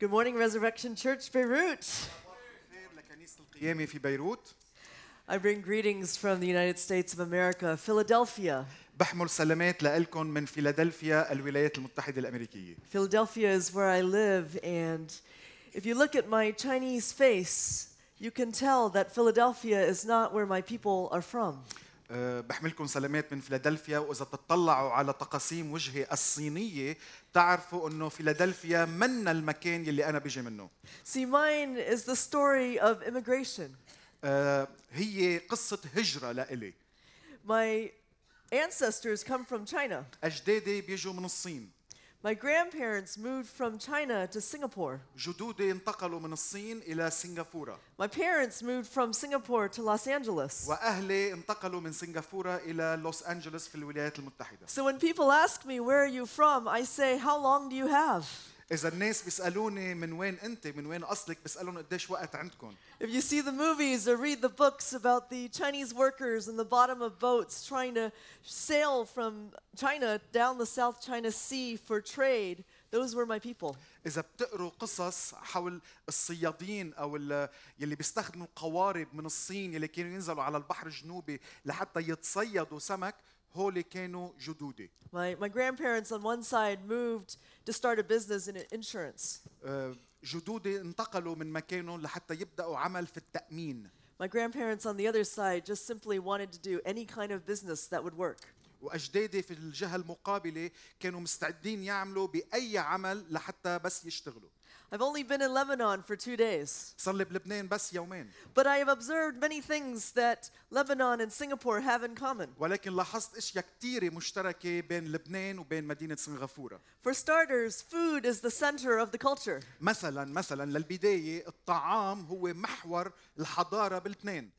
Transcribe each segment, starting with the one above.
Good morning, Resurrection Church Beirut. خير لكنيسة القيامة في بيروت I bring greetings from the United States of America, Philadelphia. بحمل سلامات لكم من فيلادلفيا الولايات المتحدة الأمريكية Philadelphia is where I live, and if you look at my Chinese face, you can tell that Philadelphia is not where my people are from. أه، بحملكم سلامات من فيلادلفيا وإذا بتطلعوا على تقاسيم وجهي الصينية تعرفوا أنه فيلادلفيا من المكان يلي أنا بيجي منه See, mine is the story of immigration. أه، هي قصة هجرة لإلي My ancestors come from China. أجدادي بيجوا من الصين My grandparents moved from China to Singapore. جدودي انتقلوا من الصين إلى سنغافورة My parents moved from Singapore to Los Angeles. وأهلي انتقلوا من سنغافورة إلى لوس أنجلوس في الولايات المتحدة So when people ask me, Where are you from? I say, How long do you have? إذا الناس بيسألوني من وين أنت من وين أصلك بسألهم قديش وقت عندكم If you see the movies or read the books about the Chinese workers in the bottom of boats trying to sail from China down the South China Sea for trade, those were my people. إذا بتقروا قصص حول الصيادين أو يلي بيستخدموا قوارب من الصين يلي كانوا ينزلوا على البحر الجنوبي لحتى يتصيدوا سمك هول كانوا جدودي My, my grandparents on one side moved to start a business in insurance. آه، جدودي انتقلوا من مكانهم لحتى يبدأوا عمل في التأمين My grandparents on the other side just simply wanted to do any kind of business that would work. وأجدادي في الجهة المقابلة كانوا مستعدين يعملوا بأي عمل لحتى بس يشتغلوا I've only been in Lebanon for two days, صار لي بلبنان بس يومين but I have observed many things that Lebanon and Singapore have in common. ولكن لاحظت اشياء كثيره مشتركه بين لبنان وبين مدينه سنغافوره For starters, food is the center of the culture. مثلا مثلا للبدايه الطعام هو محور الحضاره بلبنان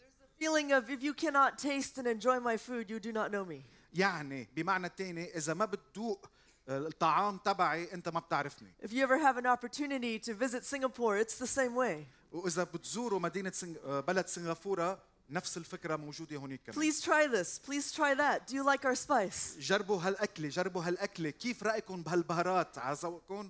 Feeling of if you cannot taste and enjoy my food, you do not know me. يعني بمعنى تاني اذا ما بتذوق آه، الطعام تبعي انت ما بتعرفني If you ever have an opportunity to visit Singapore, it's the same way. وإذا بتزوروا مدينة سنغ... آه، بلد سنغافورة نفس الفكرة موجودة هونيك كمان Please try this. Please try that. Do you like our spice? جربوا هالأكلة جربوا هالأكلة كيف رأيكم بهالبهارات على ذوقكم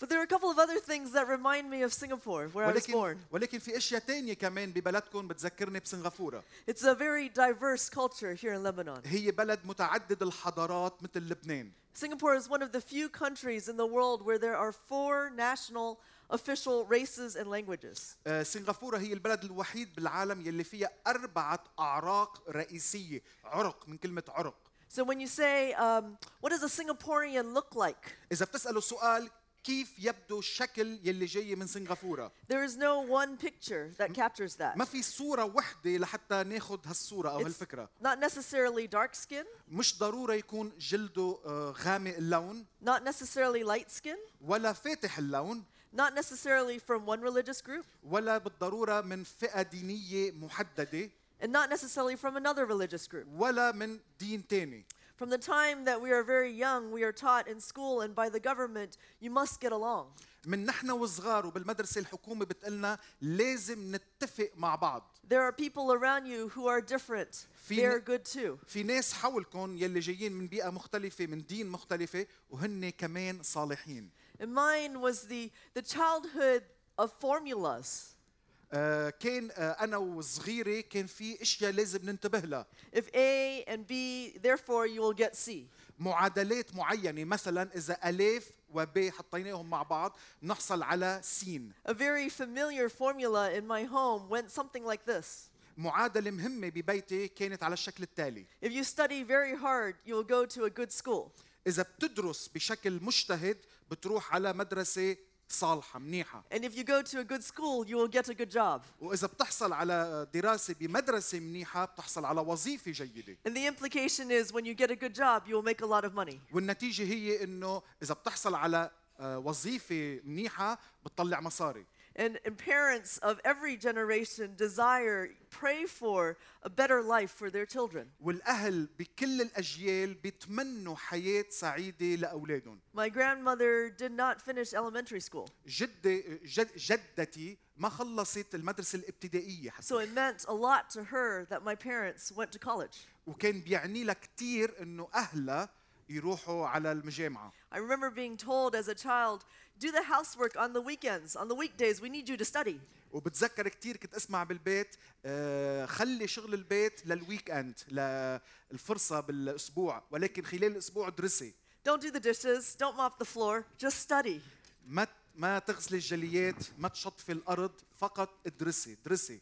But there are a couple of other things that remind me of Singapore, where I was ولكن born. ولكن في اشياء تانية كمان ببلدكم بتذكرني بسنغافوره It's a very diverse culture here in Lebanon. هي بلد متعدد الحضارات مثل لبنان Singapore is one of the few countries in the world where there are four national official races and languages. آه، سنغافورة هي البلد الوحيد بالعالم يلي فيها أربعة أعراق رئيسية عرق من كلمة عرق So when you say, um, what does a Singaporean look like? إذا بتسألوا سؤال كيف يبدو الشكل يلي جاي من سنغافورة There is no one picture that captures that. ما في صورة وحدة لحتى ناخد هالصورة أو It's هالفكرة not necessarily dark skin, مش ضرورة يكون جلده آه، غامق اللون not necessarily light skin, ولا فاتح اللون not necessarily from one religious group, ولا بالضرورة من فئة دينية محددة and not necessarily from another religious group. ولا من دين تاني From the time that we are very young, we are taught in school and by the government, you must get along. من نحن وصغار وبالمدرسة الحكومة بتقلنا لازم نتفق مع بعض There are people around you who are different. في They're ن- good too. في ناس حولكم يلي جايين من بيئة مختلفة من دين مختلفة وهن كمان صالحين And mine was the, the childhood of formulas. آه كان آه أنا وصغيرة كان في أشياء لازم ننتبه لها If A and B, therefore you will get C. معادلات معينة مثلا إذا ألف وب حطيناهم مع بعض نحصل على سين A very familiar formula in my home went something like this. معادلة مهمة ببيتي كانت على الشكل التالي If you study very hard, you will go to a good school. إذا بتدرس بشكل مجتهد بتروح على مدرسة صالحة منيحة And if you go to a good school, you will get a good job. وإذا بتحصل على دراسة بمدرسة منيحة بتحصل على وظيفة جيدة And the implication is when you get a good job, you will make a lot of money. والنتيجة هي إنه إذا بتحصل على آه، وظيفة منيحة بتطلع مصاري And, and parents of every generation desire, pray for a better life for their children. والاهل بكل الاجيال بيتمنوا حياه سعيده لاولادهم My grandmother did not finish elementary school, جدي جد جدتي ما خلصت المدرسه الابتدائيه حتى so it meant a lot to her that my parents went to college. وكان بيعني لها كثير انه اهلها يروحوا على المجامعه I remember being told as a child, do the housework on the weekends. On the weekdays, we need you to study. وبتذكر كثير كنت اسمع بالبيت آه، خلي شغل البيت للويك اند للفرصه بالاسبوع ولكن خلال الاسبوع درسي Don't do the dishes, don't mop the floor, just study. ما ما تغسلي الجليات ما تشطفي الارض فقط ادرسي درسي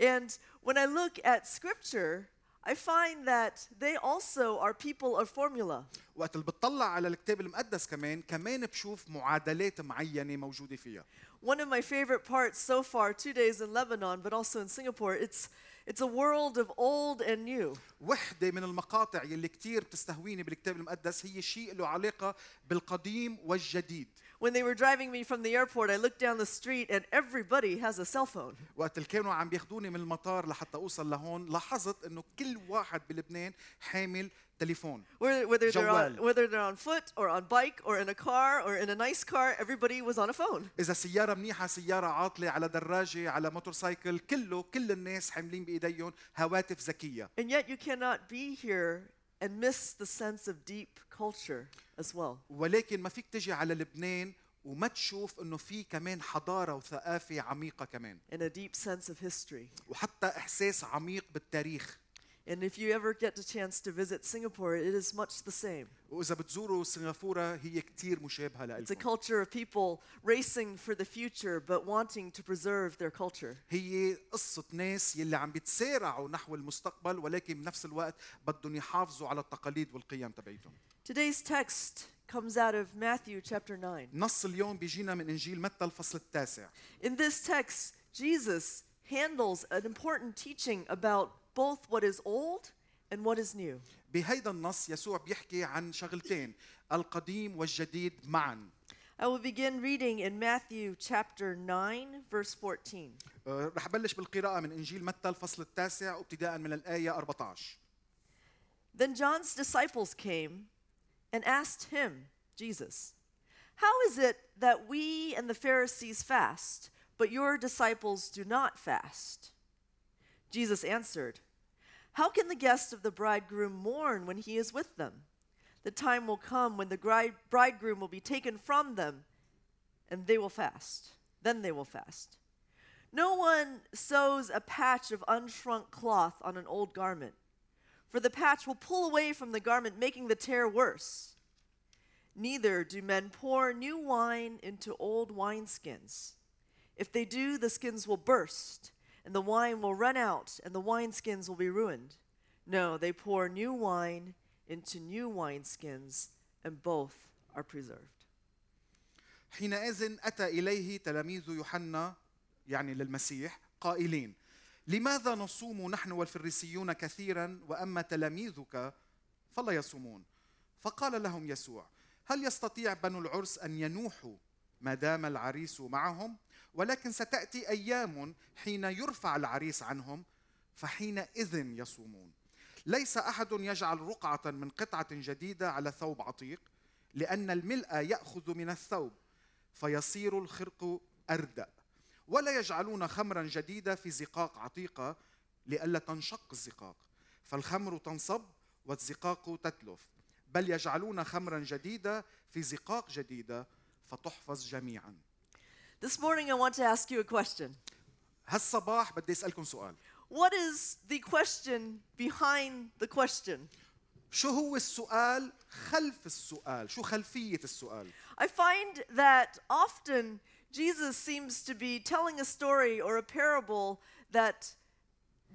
And when I look at scripture, I find that they also are people of formula. وقت اللي بتطلع على الكتاب المقدس كمان كمان بشوف معادلات معينه موجوده فيها One of my favorite parts so far, two days in Lebanon, but also in Singapore, it's, it's a world of old and new. وحده من المقاطع يلي كثير بتستهويني بالكتاب المقدس هي شيء له علاقه بالقديم والجديد When they were driving me from the airport, I looked down the street and everybody has a cell phone. وقت اللي كانوا عم بياخذوني من المطار لحتى اوصل لهون لاحظت انه كل واحد بلبنان حامل تليفون Whether, whether, they're on, جوال. whether they're on foot or on bike or in a car or in a nice car, everybody was on a phone. اذا سياره منيحه سياره عاطله على دراجه على موتورسايكل كله كل الناس حاملين بايديهم هواتف ذكيه And yet you cannot be here and miss the sense of deep culture as well. ولكن ما فيك تجي على لبنان وما تشوف إنه في كمان حضارة وثقافة عميقة كمان and a deep sense of history. وحتى إحساس عميق بالتاريخ And if you ever get the chance to visit Singapore, it is much the same. واذا بتزوروا سنغافوره هي كثير مشابهه It's a لكم culture of people racing for the future but wanting to preserve their culture. هي قصة ناس يلي عم بيتسارعوا نحو المستقبل ولكن بنفس الوقت بدهم يحافظوا على التقاليد والقيم تبعيتهم. Today's text comes out of Matthew chapter 9. نص اليوم بيجينا من انجيل متى الفصل التاسع. In this text, Jesus handles an important teaching about both what is old and what is new. بهيدا النص يسوع بيحكي عن شغلتين القديم والجديد معا. I will begin reading in Matthew chapter 9, verse 14. أه، رح بلش بالقراءة من انجيل متى الفصل التاسع وابتداء من الآية 14. Then John's disciples came and asked him, Jesus, How is it that we and the Pharisees fast, but your disciples do not fast? Jesus answered, how can the guest of the bridegroom mourn when he is with them? The time will come when the bride- bridegroom will be taken from them, and they will fast. Then they will fast. No one sews a patch of unshrunk cloth on an old garment for the patch will pull away from the garment, making the tear worse. Neither do men pour new wine into old wineskins. If they do, the skins will burst, and the wine will run out, and the wineskins will be ruined. No, they pour new wine into new wineskins, and both are preserved. حينئذ أتى إليه تلاميذ يوحنا يعني للمسيح قائلين لماذا نصوم نحن والفريسيون كثيرا وأما تلاميذك فلا يصومون فقال لهم يسوع هل يستطيع بنو العرس أن ينوحوا ما دام العريس معهم ولكن ستأتي أيام حين يرفع العريس عنهم فحينئذ يصومون. ليس أحد يجعل رقعة من قطعة جديدة على ثوب عتيق لأن الملء يأخذ من الثوب فيصير الخرق أردأ. ولا يجعلون خمرا جديدة في زقاق عتيقة لئلا تنشق الزقاق. فالخمر تنصب والزقاق تتلف. بل يجعلون خمرا جديدة في زقاق جديدة فتحفظ جميعا. This morning, I want to ask you a question. هالصباح بدي أسألكم سؤال What is the question behind the question? شو هو السؤال خلف السؤال شو خلفية السؤال I find that often Jesus seems to be telling a story or a parable that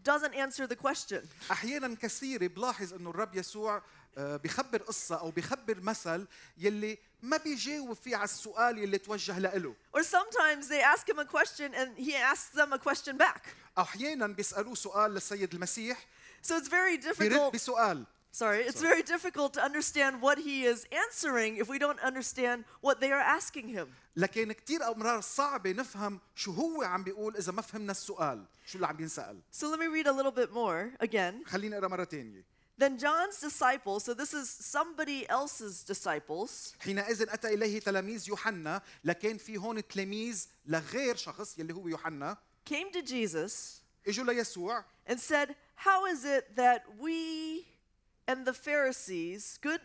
doesn't answer the question. احيانا كثيره بلاحظ انه الرب يسوع آه، بخبر قصه أو بخبر مثل يلي ما بيجاوب فيه على السؤال يلي توجه له Or sometimes they ask him a question and he asks them a question back. أو أحيانا بيسالوه سؤال للسيد المسيح So it's very difficult. بسؤال Sorry, it's Sorry. very difficult to understand what he is answering if we don't understand what they are asking him. لكن كثير امرار صعبه نفهم شو هو عم بيقول اذا ما فهمنا السؤال شو اللي عم ينسال So let me read a little bit more again. خليني اقرا مره ثانية Then John's disciples, so this is somebody else's disciples, حينئذ اتى اليه تلاميذ يوحنا لكن في هون تلاميذ لغير شخص يلي هو يوحنا came to Jesus اجوا ليسوع and said, How is it that we and the Pharisees, good,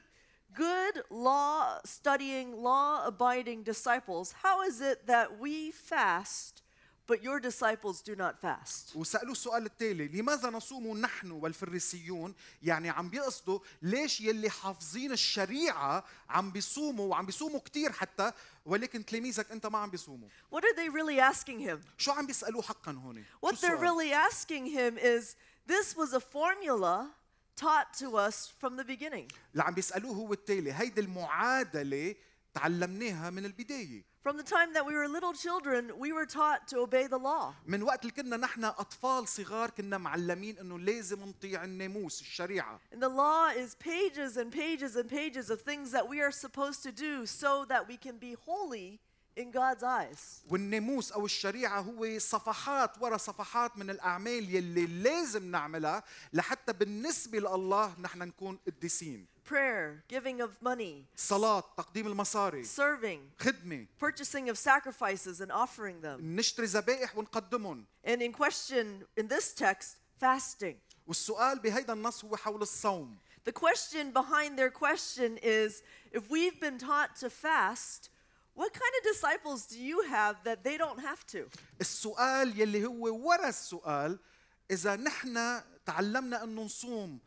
good law studying, law abiding disciples, how is it that we fast, but your disciples do not fast? وسالوه السؤال التالي لماذا نصوم نحن والفريسيون يعني عم بيقصدوا ليش يلي حافظين الشريعه عم بيصوموا وعم بيصوموا كثير حتى ولكن تلاميذك انت ما عم بيصوموا What are they really asking him? شو عم بيسالوه حقا هون شو What they're السؤال؟ really asking him is this was a formula taught to us from the beginning. اللي عم بيسالوه هو التالي هيدي المعادله تعلمناها من البداية From the time that we were little children, we were taught to obey the law. من وقت اللي كنا نحن أطفال صغار كنا معلمين إنه لازم نطيع الناموس الشريعة And the law is pages and pages and pages of things that we are supposed to do so that we can be holy in God's eyes. والناموس أو الشريعة هو صفحات ورا صفحات من الأعمال يلي لازم نعملها لحتى بالنسبة لله نحن نكون قديسين Prayer, giving of money, صلاه تقديم المصاري serving, خدمه purchasing of sacrifices and offering them. نشتري ذبائح ونقدمهم And in question in this text, fasting. والسؤال بهيدا النص هو حول الصوم The question behind their question is if we've been taught to fast, what kind of disciples do you have that they don't have to? السؤال يلي هو ورا السؤال اذا نحن تعلمنا انه نصوم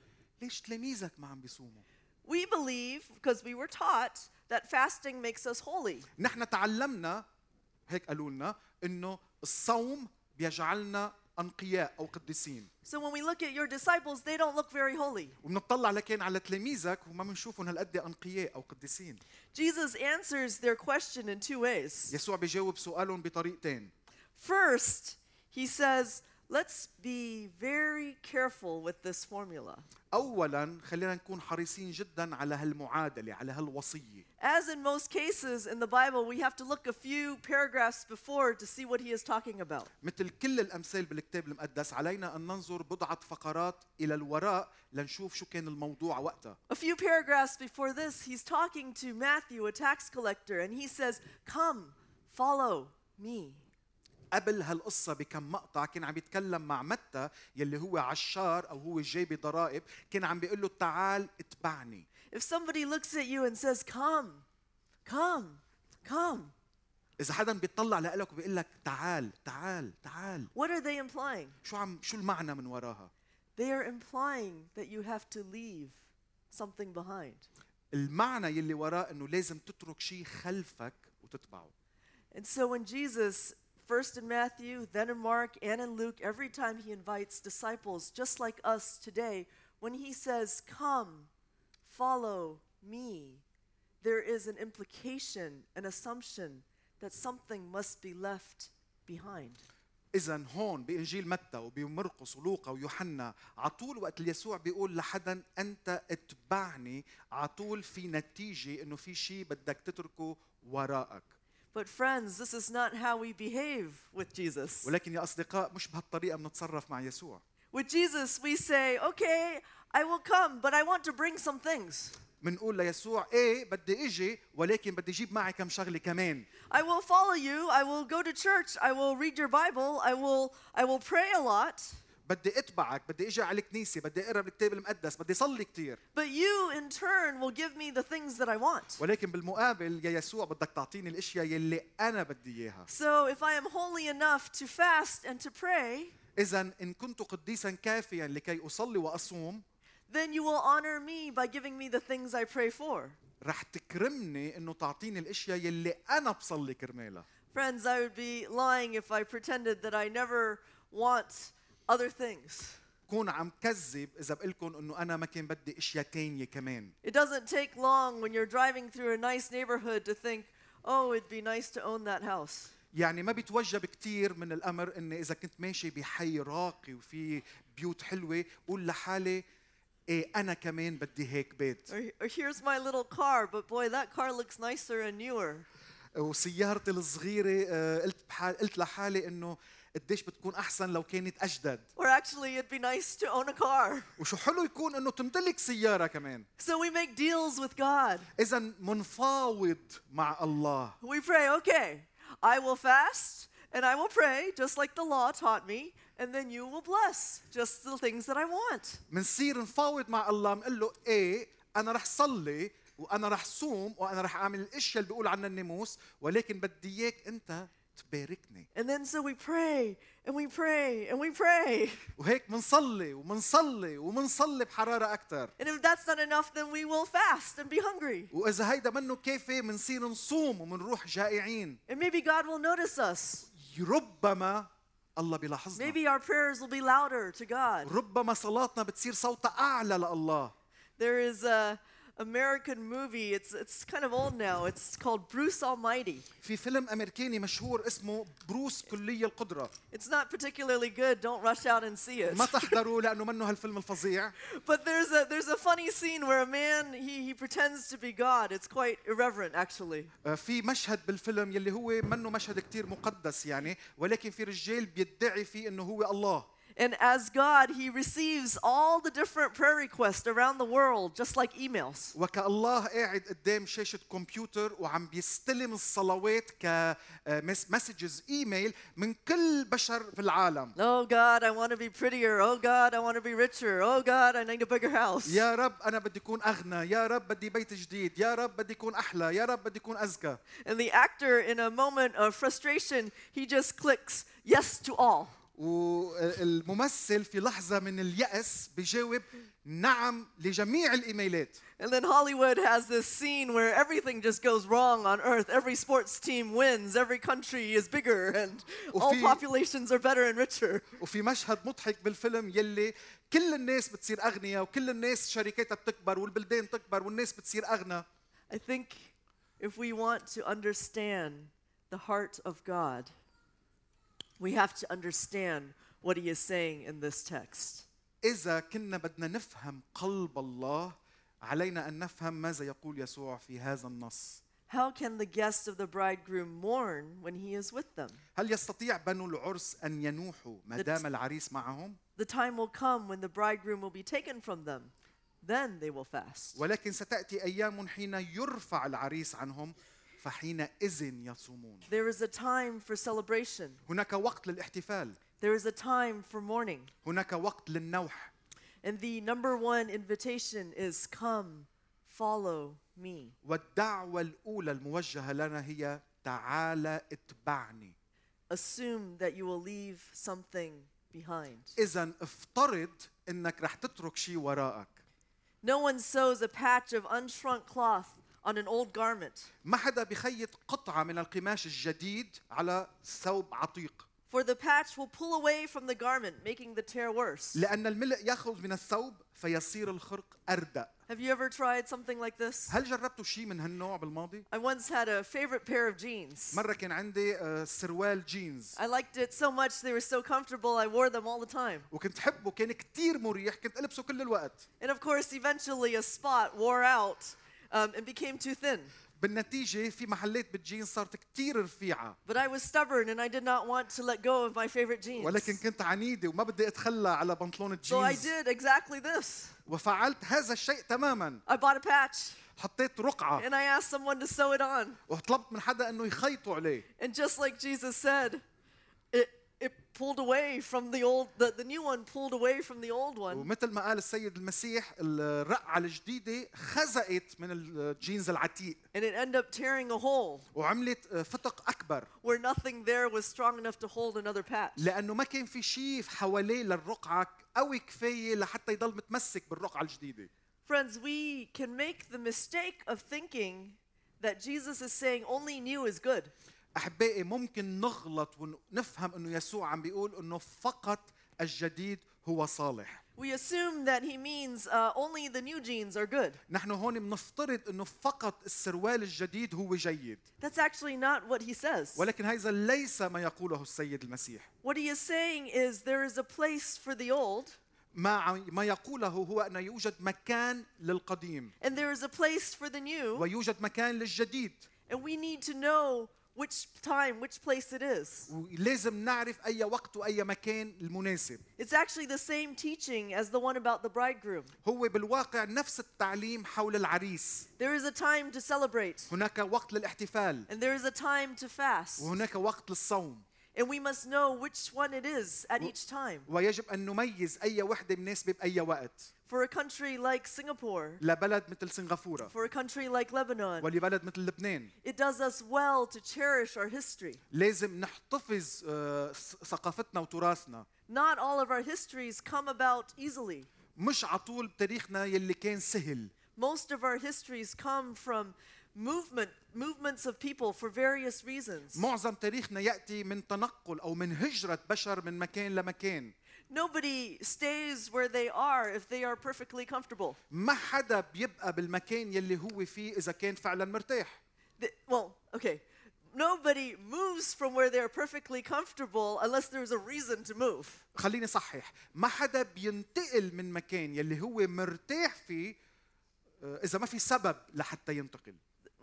ليش تلاميذك ما عم بيصوموا We believe, because we were taught, that fasting makes us holy. نحن تعلمنا هيك قالوا لنا انه الصوم بيجعلنا انقياء او قديسين So when we look at your disciples, they don't look very holy. وبنطلع لكن على تلاميذك وما بنشوفهم هالقد انقياء او قديسين Jesus answers their question in two ways. يسوع بيجاوب سؤالهم بطريقتين First, he says, let's be very careful with this formula. اولا خلينا نكون حريصين جدا على هالمعادله على هالوصيه As in most cases in the Bible, we have to look a few paragraphs before to see what he is talking about. مثل كل الامثال بالكتاب المقدس علينا ان ننظر بضعه فقرات الى الوراء لنشوف شو كان الموضوع وقتها A few paragraphs before this, he's talking to Matthew, a tax collector, and he says, Come, follow me. قبل هالقصة بكم مقطع كان عم يتكلم مع متى يلي هو عشار أو هو جاي بضرائب كان عم بيقول له تعال اتبعني If somebody looks at you and says, Come, come, come, إذا حدا بيطلع لك وبيقول لك تعال تعال تعال what are they implying? شو عم شو المعنى من وراها؟ They are implying that you have to leave something behind. المعنى يلي وراه إنه لازم تترك شيء خلفك وتتبعه And so when Jesus, first in Matthew, then in Mark, and in Luke, every time he invites disciples, just like us today, when he says, Come, follow me, there is an implication, an assumption that something must be left behind. اذا هون بانجيل متى وبمرقس ولوقا ويوحنا على طول وقت اللي يسوع بيقول لحدا انت اتبعني على طول في نتيجه انه في شيء بدك تتركه وراءك But friends, this is not how we behave with Jesus. ولكن يا اصدقاء مش بهالطريقه بنتصرف مع يسوع With Jesus, we say, Okay, I will come, but I want to bring some things. بنقول ليسوع ايه بدي اجي ولكن بدي اجيب معي كم شغله كمان I will follow you. I will go to church. I will read your Bible. I will I will pray a lot. بدي أتبعك بدي إجي على الكنيسة بدي أقرأ بالكتاب المقدس بدي صلي كثير But you in turn will give me the things that I want. ولكن بالمقابل يا يسوع بدك تعطيني الأشياء يلي أنا بدي إياها So if I am holy enough to fast and to pray, اذا إن كنت قديسا كافيا لكي أصلي وأصوم then you will honor me by giving me the things I pray for. رح تكرمني إنه تعطيني الأشياء يلي أنا بصلي كرمالها Friends, I would be lying if I pretended that I never want other things. كون عم كذب اذا بقول لكم انه انا ما كان بدي اشياء تانية كمان It doesn't take long when you're driving through a nice neighborhood to think, oh, it'd be nice to own that house. يعني ما بيتوجب كثير من الامر اني اذا كنت ماشي بحي راقي وفي بيوت حلوه قول لحالي ايه انا كمان بدي هيك بيت Or, or here's my little car, but boy, that car looks nicer and newer. وسيارتي الصغيره آه، قلت بحال قلت لحالي انه قديش بتكون أحسن لو كانت أجدد Or actually, it'd be nice to own a car. وشو حلو يكون إنه تمتلك سيارة كمان So we make deals with God. اذا منفاوض مع الله We pray, okay, I will fast and I will pray just like the law taught me, and then you will bless just the things that I want. منصير نفاوض مع الله بنقول له إيه أنا رح صلي وأنا رح صوم وأنا رح أعمل الأشياء اللي بيقول عنها الناموس ولكن بدي إياك أنت تباركني And then so we pray and we pray and we pray. وهيك منصلي ومنصلي ومنصلي بحراره اكثر And if that's not enough, then we will fast and be hungry. واذا هيدا منه كافي منصير نصوم ومنروح جائعين And maybe God will notice us. ربما الله بيلاحظنا Maybe our prayers will be louder to God. ربما صلاتنا بتصير صوتها اعلى لله There is a American movie. It's it's kind of old now. It's called Bruce Almighty. في فيلم امريكاني مشهور اسمه بروس كلي القدره It's not particularly good. Don't rush out and see it. ما تحضروا لانه منه هالفيلم الفظيع But there's a there's a funny scene where a man he he pretends to be God. It's quite irreverent actually. آه، في مشهد بالفيلم يلي هو منه مشهد كتير مقدس يعني ولكن في رجال بيدعي فيه انه هو الله And as God, he receives all the different prayer requests around the world just like emails. وكالله قاعد قدام شاشة كمبيوتر وعم بيستلم الصلوات كمسجز ايميل من كل بشر في العالم Oh God, I want to be prettier. Oh God, I want to be richer. Oh God, I need a bigger house. يا رب انا بدي اكون اغنى يا رب بدي بيت جديد يا رب بدي اكون احلى يا رب بدي اكون اذكى And the actor, in a moment of frustration, he just clicks yes to all. والممثل في لحظة من اليأس بيجاوب نعم لجميع الإيميلات And then Hollywood has this scene where everything just goes wrong on earth. Every sports team wins, every country is bigger, and all populations are better and richer. وفي مشهد مضحك بالفيلم يلي كل الناس بتصير أغنياء وكل الناس شركاتها بتكبر والبلدان تكبر والناس بتصير أغنى I think if we want to understand the heart of God, we have to understand what he is saying in this text. إذا كنا بدنا نفهم قلب الله علينا أن نفهم ماذا يقول يسوع في هذا النص How can the guests of the bridegroom mourn when he is with them? هل يستطيع بنو العرس أن ينوحوا ما دام العريس معهم؟ The time will come when the bridegroom will be taken from them. Then they will fast. ولكن ستأتي أيام حين يرفع العريس عنهم فحينئذ يصومون There is a time for celebration. هناك وقت للاحتفال There is a time for mourning. هناك وقت للنوح And the number one invitation is come, follow me. والدعوة الأولى الموجهة لنا هي تعال اتبعني Assume that you will leave something behind. إذا افترض إنك رح تترك شيء وراءك No one sews a patch of unshrunk cloth on an old garment, ما حدا بخيط قطعة من القماش الجديد على ثوب عتيق for the patch will pull away from the garment, making the tear worse. لأن الملء يأخذ من الثوب فيصير الخرق أردأ Have you ever tried something like this? هل جربتوا شيء من هالنوع بالماضي؟ I once had a favorite pair of jeans. مرة كان عندي آه، سروال جينز I liked it so much, they were so comfortable, I wore them all the time. وكنت حبه كان كتير مريح كنت ألبسه كل الوقت And of course, eventually a spot wore out um, and became too thin. بالنتيجة في محلات بالجينز صارت كتير رفيعة But I was stubborn and I did not want to let go of my favorite jeans. ولكن كنت عنيدة وما بدي أتخلى على بنطلون So I الجينز did exactly this. وفعلت هذا الشيء تماما I bought a patch حطيت رقعة and I asked someone to sew it on. وطلبت من حدا انه يخيطوا عليه And just like Jesus said, it, it pulled away from the old, the, the new one pulled away from the old one. ومثل ما قال السيد المسيح الرقعة الجديدة خزقت من الجينز العتيق And it ended up tearing a hole وعملت فتق أكبر where nothing there was strong enough to hold another patch. لأنه ما كان في شيء حواليه للرقعة قوي كفاية لحتى يضل متمسك بالرقعة الجديدة Friends, we can make the mistake of thinking that Jesus is saying only new is good. أحبائي ممكن نغلط ونفهم أنه يسوع عم بيقول أنه فقط الجديد هو صالح. We assume that he means uh, only the new jeans are good. نحن هون بنفترض أنه فقط السروال الجديد هو جيد. That's actually not what he says. ولكن هذا ليس ما يقوله السيد المسيح. What he is saying is there is a place for the old. ما ما يقوله هو أن يوجد مكان للقديم. And there is a place for the new, ويوجد مكان للجديد. And we need to know which time, which place it is. ولازم نعرف أي وقت وأي مكان المناسب It's actually the same teaching as the one about the bridegroom. هو بالواقع نفس التعليم حول العريس There is a time to celebrate, هناك وقت للاحتفال and there is a time to fast. وهناك وقت للصوم And we must know which one it is at each time. ويجب أن نميز أي وحدة مناسبة بأي وقت For a country like Singapore, لبلد مثل سنغافورة for a country like Lebanon, ولبلد مثل لبنان it does us well to cherish our history. لازم نحتفظ آه، ث- ثقافتنا وتراثنا Not all of our histories come about easily. مش على طول بتاريخنا يلي كان سهل Most of our histories come from movement, movements of people for various reasons. معظم تاريخنا يأتي من تنقل أو من هجرة بشر من مكان لمكان Nobody stays where they are if they are perfectly comfortable. ما حدا بيبقى بالمكان يلي هو فيه إذا كان فعلا مرتاح The- well, okay. Nobody moves from where they're perfectly comfortable unless there's a reason to move. خليني صحح ما حدا بينتقل من مكان يلي هو مرتاح فيه آه، إذا ما في سبب لحتى ينتقل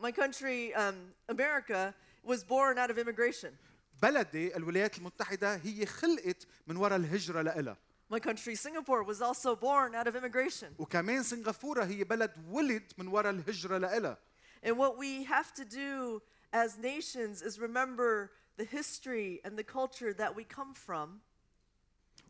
My country, um, America, was born out of immigration. بلدي الولايات المتحدة هي خلقت من وراء الهجرة لإلها My country, Singapore, was also born out of immigration. وكمان سنغافورة هي بلد ولد من وراء الهجرة لإلها And what we have to do as nations is remember the history and the culture that we come from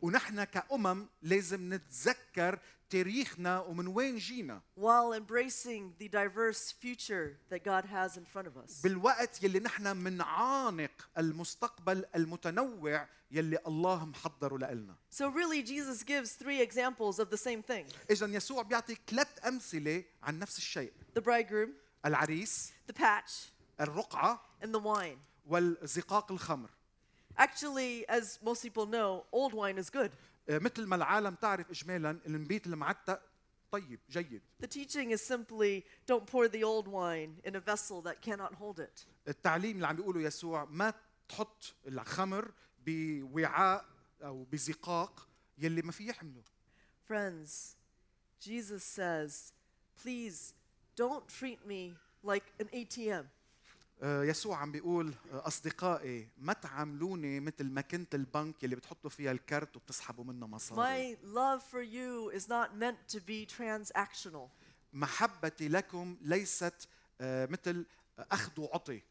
ونحن كأمم لازم نتذكر تاريخنا ومن وين جينا. while embracing the diverse future that God has in front of us. بالوقت يلي نحن منعانق المستقبل المتنوع يلي الله محضره لإلنا. So, really, Jesus gives three examples of the same thing. إذا يسوع بيعطي ثلاث أمثلة عن نفس الشيء. The bridegroom, العريس the patch, الرقعة and the wine. والزقاق الخمر. Actually, as most people know, old wine is good. آه، مثل ما العالم تعرف إجمالا المبيت المعتق طيب جيد The teaching is simply don't pour the old wine in a vessel that cannot hold it. التعليم اللي عم بيقوله يسوع ما تحط الخمر بوعاء أو بزقاق يلي ما في يحمله Friends, Jesus says, please don't treat me like an ATM. آه، يسوع عم بيقول آه، أصدقائي ما تعاملوني مثل ما كنت البنك اللي بتحطوا فيها الكارت وبتسحبوا منه مصاري My love for you is not meant to be transactional. محبتي لكم ليست آه، مثل أخذ وعطي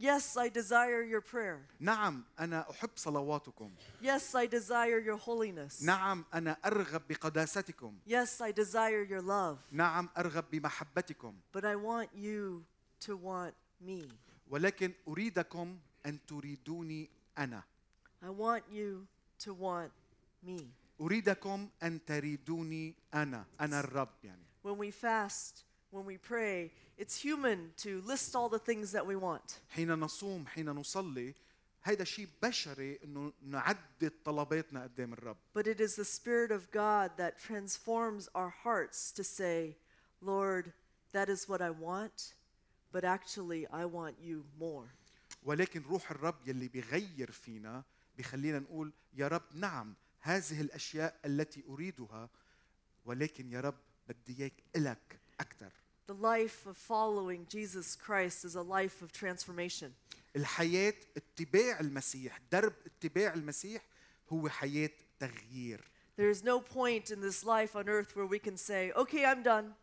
Yes, I desire your prayer. نعم أنا أحب صلواتكم Yes, I desire your holiness. نعم أنا أرغب بقداستكم Yes, I desire your love. نعم أرغب بمحبتكم But I want you to want me. ولكن اريدكم ان تريدوني انا I want you to want me. اريدكم ان تريدوني انا انا الرب يعني When we fast, when we pray, it's human to list all the things that we want. حين نصوم حين نصلي هيدا شيء بشري انه نعدد طلباتنا قدام الرب But it is the Spirit of God that transforms our hearts to say, Lord, that is what I want, but actually I want you more. ولكن روح الرب يلي بيغير فينا بخلينا نقول يا رب نعم هذه الاشياء التي اريدها ولكن يا رب بدي اياك الك اكثر The life of following Jesus Christ is a life of transformation. الحياه اتباع المسيح درب اتباع المسيح هو حياه تغيير There is no point in this life on earth where we can say, okay, I'm done.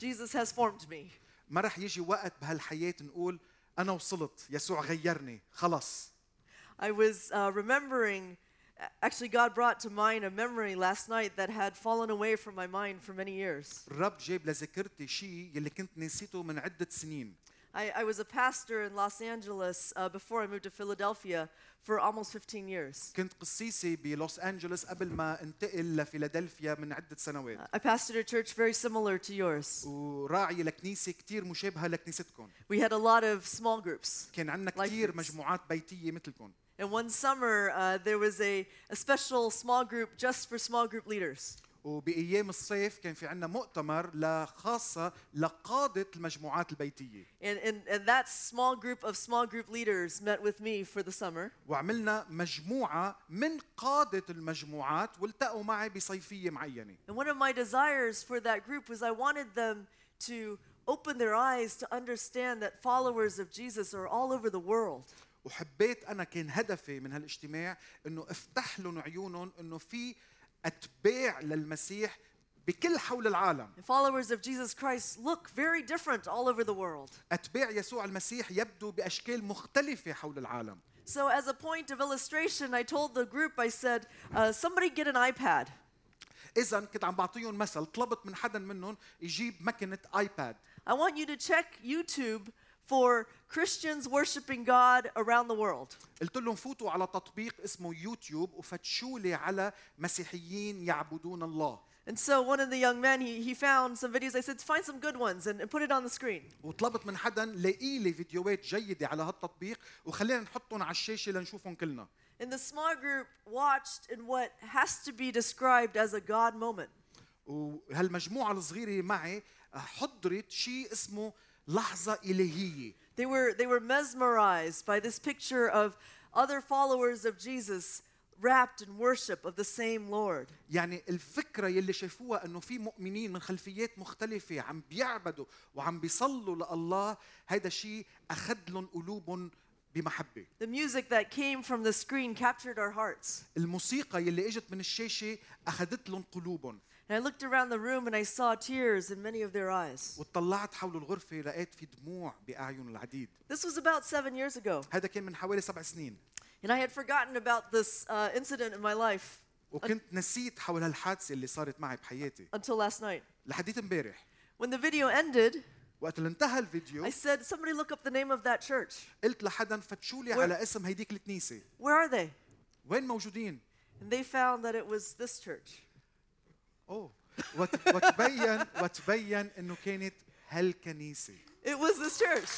Jesus has formed me. ما رح يجي وقت بهالحياه نقول أنا وصلت يسوع غيرني خلص I was uh, remembering, actually, God brought to mind a memory last night that had fallen away from my mind for many years. الرب جاب لذاكرتي شيء يلي كنت نسيته من عده سنين I, I was a pastor in Los Angeles uh, before I moved to Philadelphia for almost 15 years. كنت قسيسي بلوس انجلوس قبل ما انتقل لفيلادلفيا من عده سنوات I pastored a church very similar to yours. وراعي لكنيسه كثير مشابهه لكنيستكم We had a lot of small groups. كان عندنا Like كثير groups. مجموعات بيتيه مثلكم And one summer, uh, there was a, a special small group just for small group leaders. وبايام الصيف كان في عندنا مؤتمر لخاصه لقاده المجموعات البيتيه And, and, and that small group of small group leaders met with me for the summer. وعملنا مجموعه من قاده المجموعات والتقوا معي بصيفيه معينه And one of my desires for that group was I wanted them to open their eyes to understand that followers of Jesus are all over the world. وحبيت أنا كان هدفي من هالاجتماع انه افتح لهم عيونهم انه في اتباع للمسيح بكل حول العالم And followers of Jesus Christ look very different all over the world. اتباع يسوع المسيح يبدو باشكال مختلفه حول العالم So, as a point of illustration, I told the group, I said, uh, somebody get an iPad. اذا كنت عم بعطيهم مثل طلبت من حدا منهم يجيب مكنه ايباد I want you to check YouTube for Christians worshiping God around the world. قلت لهم فوتوا على تطبيق اسمه يوتيوب وفتشوا لي على مسيحيين يعبدون الله And so one of the young men, he, he found some videos. I said, find some good ones and, and put it on the screen. وطلبت من حدا لاقي لي فيديوهات جيده على هالتطبيق وخلينا نحطهم على الشاشه لنشوفهم كلنا And the small group watched in what has to be described as a God moment. وهالمجموعه الصغيره معي حضرت شيء اسمه لحظه الهيه They were, they were mesmerized by this picture of other followers of Jesus wrapped in worship of the same Lord. يعني الفكرة يلي شافوها انه في مؤمنين من خلفيات مختلفة عم بيعبدوا وعم بيصلوا لله هيدا شيء اخذ لهم قلوبهم بمحبة The music that came from the screen captured our hearts. الموسيقى يلي اجت من الشاشة اخذت لهم قلوبهم And I looked around the room and I saw tears in many of their eyes. وطلعت حول الغرفة لقيت في دموع بأعين العديد This was about seven years ago. هذا كان من حوالي سبع سنين And I had forgotten about this uh, incident in my life وكنت نسيت حول هالحادثة اللي صارت معي بحياتي until last night. لحديت امبارح When the video ended, وقت اللي انتهى الفيديو I said, Somebody look up the name of that church. قلت لحدا فتشوا لي Where- على اسم هيديك الكنيسة Where are they? وين موجودين And they found that it was this church. اوه وت- وتبين وتبين انه كانت هالكنيسه It was this church.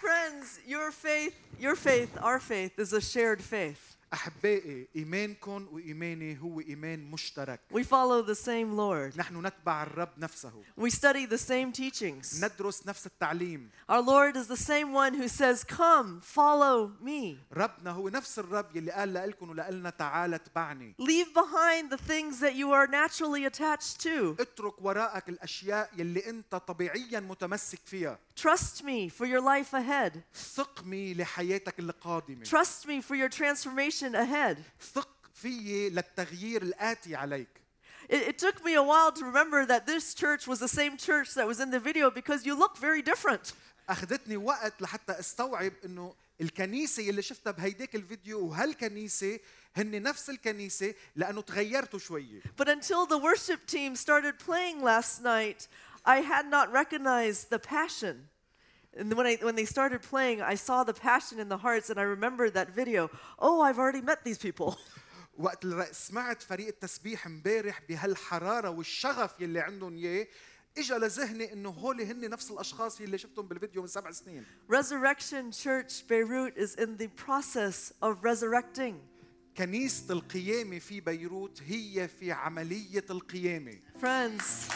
Friends, your faith, your faith, our faith is a shared faith. أحبائي إيمانكم وإيماني هو إيمان مشترك We follow the same Lord. نحن نتبع الرب نفسه We study the same teachings. ندرس نفس التعليم Our Lord is the same one who says, Come, follow me. ربنا هو نفس الرب يلي قال لكم ولنا تعال اتبعني Leave behind the things that you are naturally attached to. اترك وراءك الأشياء يلي أنت طبيعيا متمسك فيها Trust me for your life ahead. ثق مي لحياتك القادمه Trust me for your transformation ahead. ثق فيي للتغيير الاتي عليك It, it took me a while to remember that this church was the same church that was in the video because you look very different. اخذتني وقت لحتى استوعب انه الكنيسه يلي شفتها بهيداك الفيديو وهالكنيسه هن نفس الكنيسه لانه تغيرتوا شويه But until the worship team started playing last night, I had not recognized the passion. And when, I, when they started playing, I saw the passion in the hearts, and I remembered that video. Oh, I've already met these people. وقت اللي سمعت فريق التسبيح امبارح بهالحراره والشغف يلي عندهم اياه اجى لذهني انه هول هن نفس الاشخاص يلي شفتهم بالفيديو من سبع سنين Resurrection Church Beirut is in the process of resurrecting. كنيسه القيامه في بيروت هي في عمليه القيامه Friends,